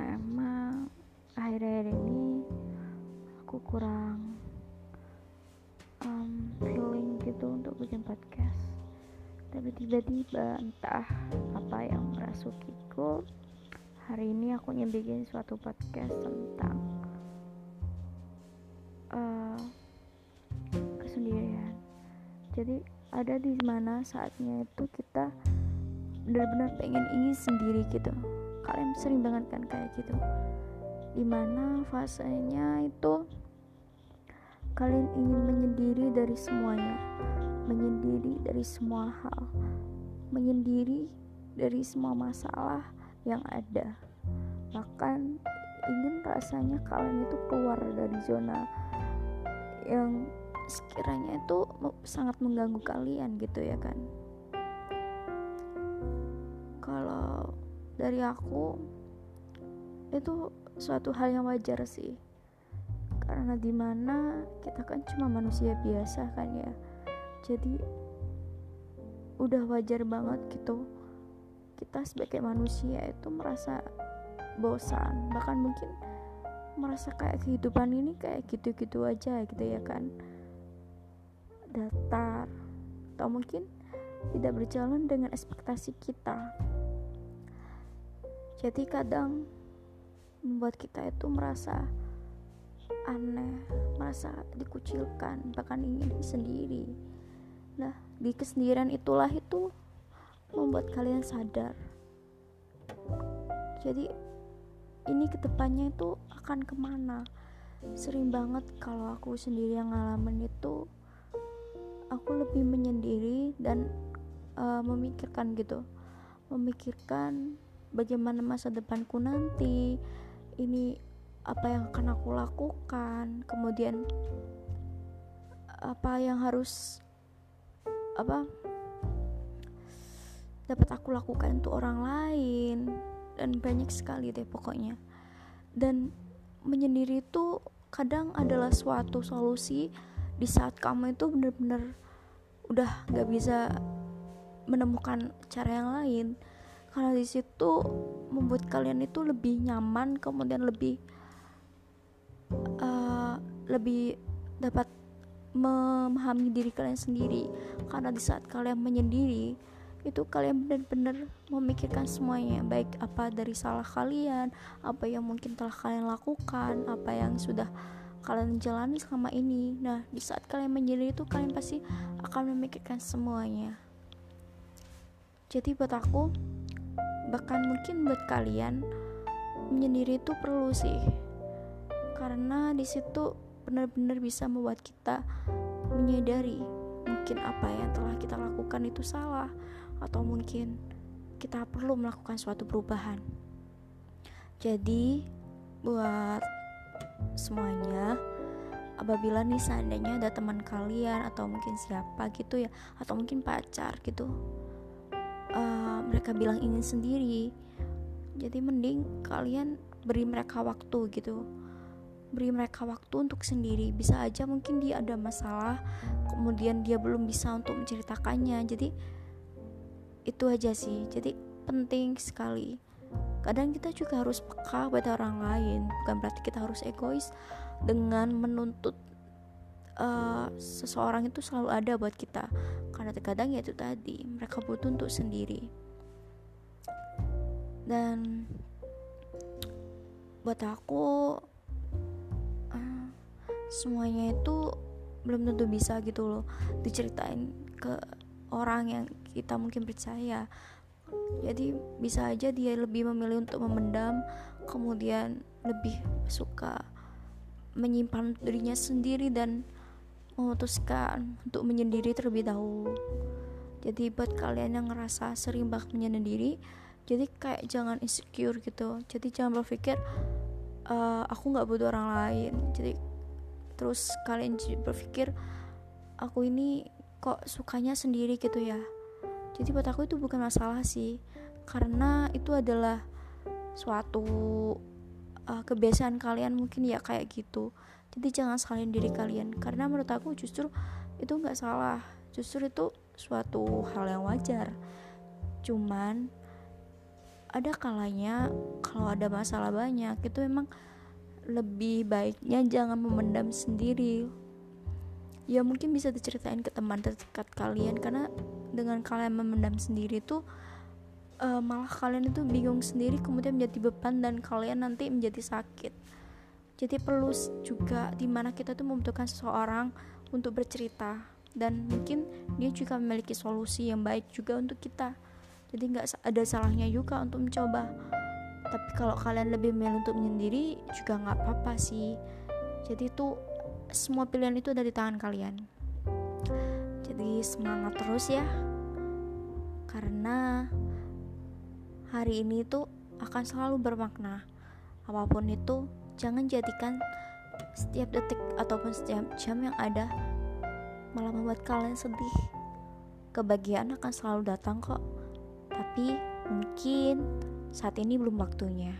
karena emang akhir-akhir ini aku kurang um, feeling gitu untuk bikin podcast. Tapi tiba-tiba entah apa yang merasukiku hari ini aku nyebikin suatu podcast tentang uh, kesendirian. Jadi ada di mana saatnya itu kita benar-benar pengen ini sendiri gitu kalian sering banget kan kayak gitu. Di mana fasenya itu kalian ingin menyendiri dari semuanya. Menyendiri dari semua hal. Menyendiri dari semua masalah yang ada. Bahkan ingin rasanya kalian itu keluar dari zona yang sekiranya itu sangat mengganggu kalian gitu ya kan dari aku itu suatu hal yang wajar sih. Karena di mana kita kan cuma manusia biasa kan ya. Jadi udah wajar banget gitu. Kita sebagai manusia itu merasa bosan bahkan mungkin merasa kayak kehidupan ini kayak gitu-gitu aja gitu ya kan. Datar atau mungkin tidak berjalan dengan ekspektasi kita jadi kadang membuat kita itu merasa aneh, merasa dikucilkan, bahkan ingin sendiri. Nah, di kesendirian itulah itu membuat kalian sadar. Jadi ini ke depannya itu akan ke mana? Sering banget kalau aku sendiri yang ngalamin itu, aku lebih menyendiri dan uh, memikirkan gitu, memikirkan bagaimana masa depanku nanti, ini apa yang akan aku lakukan kemudian apa yang harus apa dapat aku lakukan untuk orang lain dan banyak sekali deh pokoknya. Dan menyendiri itu kadang adalah suatu solusi di saat kamu itu benar-benar udah gak bisa menemukan cara yang lain karena di situ membuat kalian itu lebih nyaman kemudian lebih uh, lebih dapat memahami diri kalian sendiri. Karena di saat kalian menyendiri itu kalian benar-benar memikirkan semuanya. Baik apa dari salah kalian apa yang mungkin telah kalian lakukan apa yang sudah kalian jalani selama ini. Nah di saat kalian menyendiri itu kalian pasti akan memikirkan semuanya. Jadi buat aku bahkan mungkin buat kalian menyendiri itu perlu sih. Karena di situ benar-benar bisa membuat kita menyadari mungkin apa yang telah kita lakukan itu salah atau mungkin kita perlu melakukan suatu perubahan. Jadi buat semuanya apabila nih seandainya ada teman kalian atau mungkin siapa gitu ya atau mungkin pacar gitu mereka bilang ingin sendiri. Jadi mending kalian beri mereka waktu gitu. Beri mereka waktu untuk sendiri. Bisa aja mungkin dia ada masalah kemudian dia belum bisa untuk menceritakannya. Jadi itu aja sih. Jadi penting sekali. Kadang kita juga harus peka pada orang lain. Bukan berarti kita harus egois. Dengan menuntut uh, seseorang itu selalu ada buat kita. Karena terkadang ya itu tadi mereka butuh untuk sendiri dan buat aku uh, semuanya itu belum tentu bisa gitu loh diceritain ke orang yang kita mungkin percaya. Jadi bisa aja dia lebih memilih untuk memendam kemudian lebih suka menyimpan dirinya sendiri dan memutuskan untuk menyendiri terlebih dahulu. Jadi buat kalian yang ngerasa sering banget menyendiri jadi kayak jangan insecure gitu. Jadi jangan berpikir uh, aku nggak butuh orang lain. Jadi terus kalian berpikir aku ini kok sukanya sendiri gitu ya. Jadi buat aku itu bukan masalah sih. Karena itu adalah suatu uh, kebiasaan kalian mungkin ya kayak gitu. Jadi jangan salahin diri kalian. Karena menurut aku justru itu nggak salah. Justru itu suatu hal yang wajar. Cuman ada kalanya kalau ada masalah banyak itu memang lebih baiknya jangan memendam sendiri. Ya mungkin bisa diceritain ke teman terdekat kalian karena dengan kalian memendam sendiri tuh uh, malah kalian itu bingung sendiri kemudian menjadi beban dan kalian nanti menjadi sakit. Jadi perlu juga di mana kita tuh membutuhkan seseorang untuk bercerita dan mungkin dia juga memiliki solusi yang baik juga untuk kita jadi nggak ada salahnya juga untuk mencoba. Tapi kalau kalian lebih memilih untuk menyendiri juga nggak apa-apa sih. Jadi itu semua pilihan itu ada di tangan kalian. Jadi semangat terus ya. Karena hari ini tuh akan selalu bermakna. Apa pun itu jangan jadikan setiap detik ataupun setiap jam yang ada malah membuat kalian sedih. Kebahagiaan akan selalu datang kok tapi mungkin saat ini belum waktunya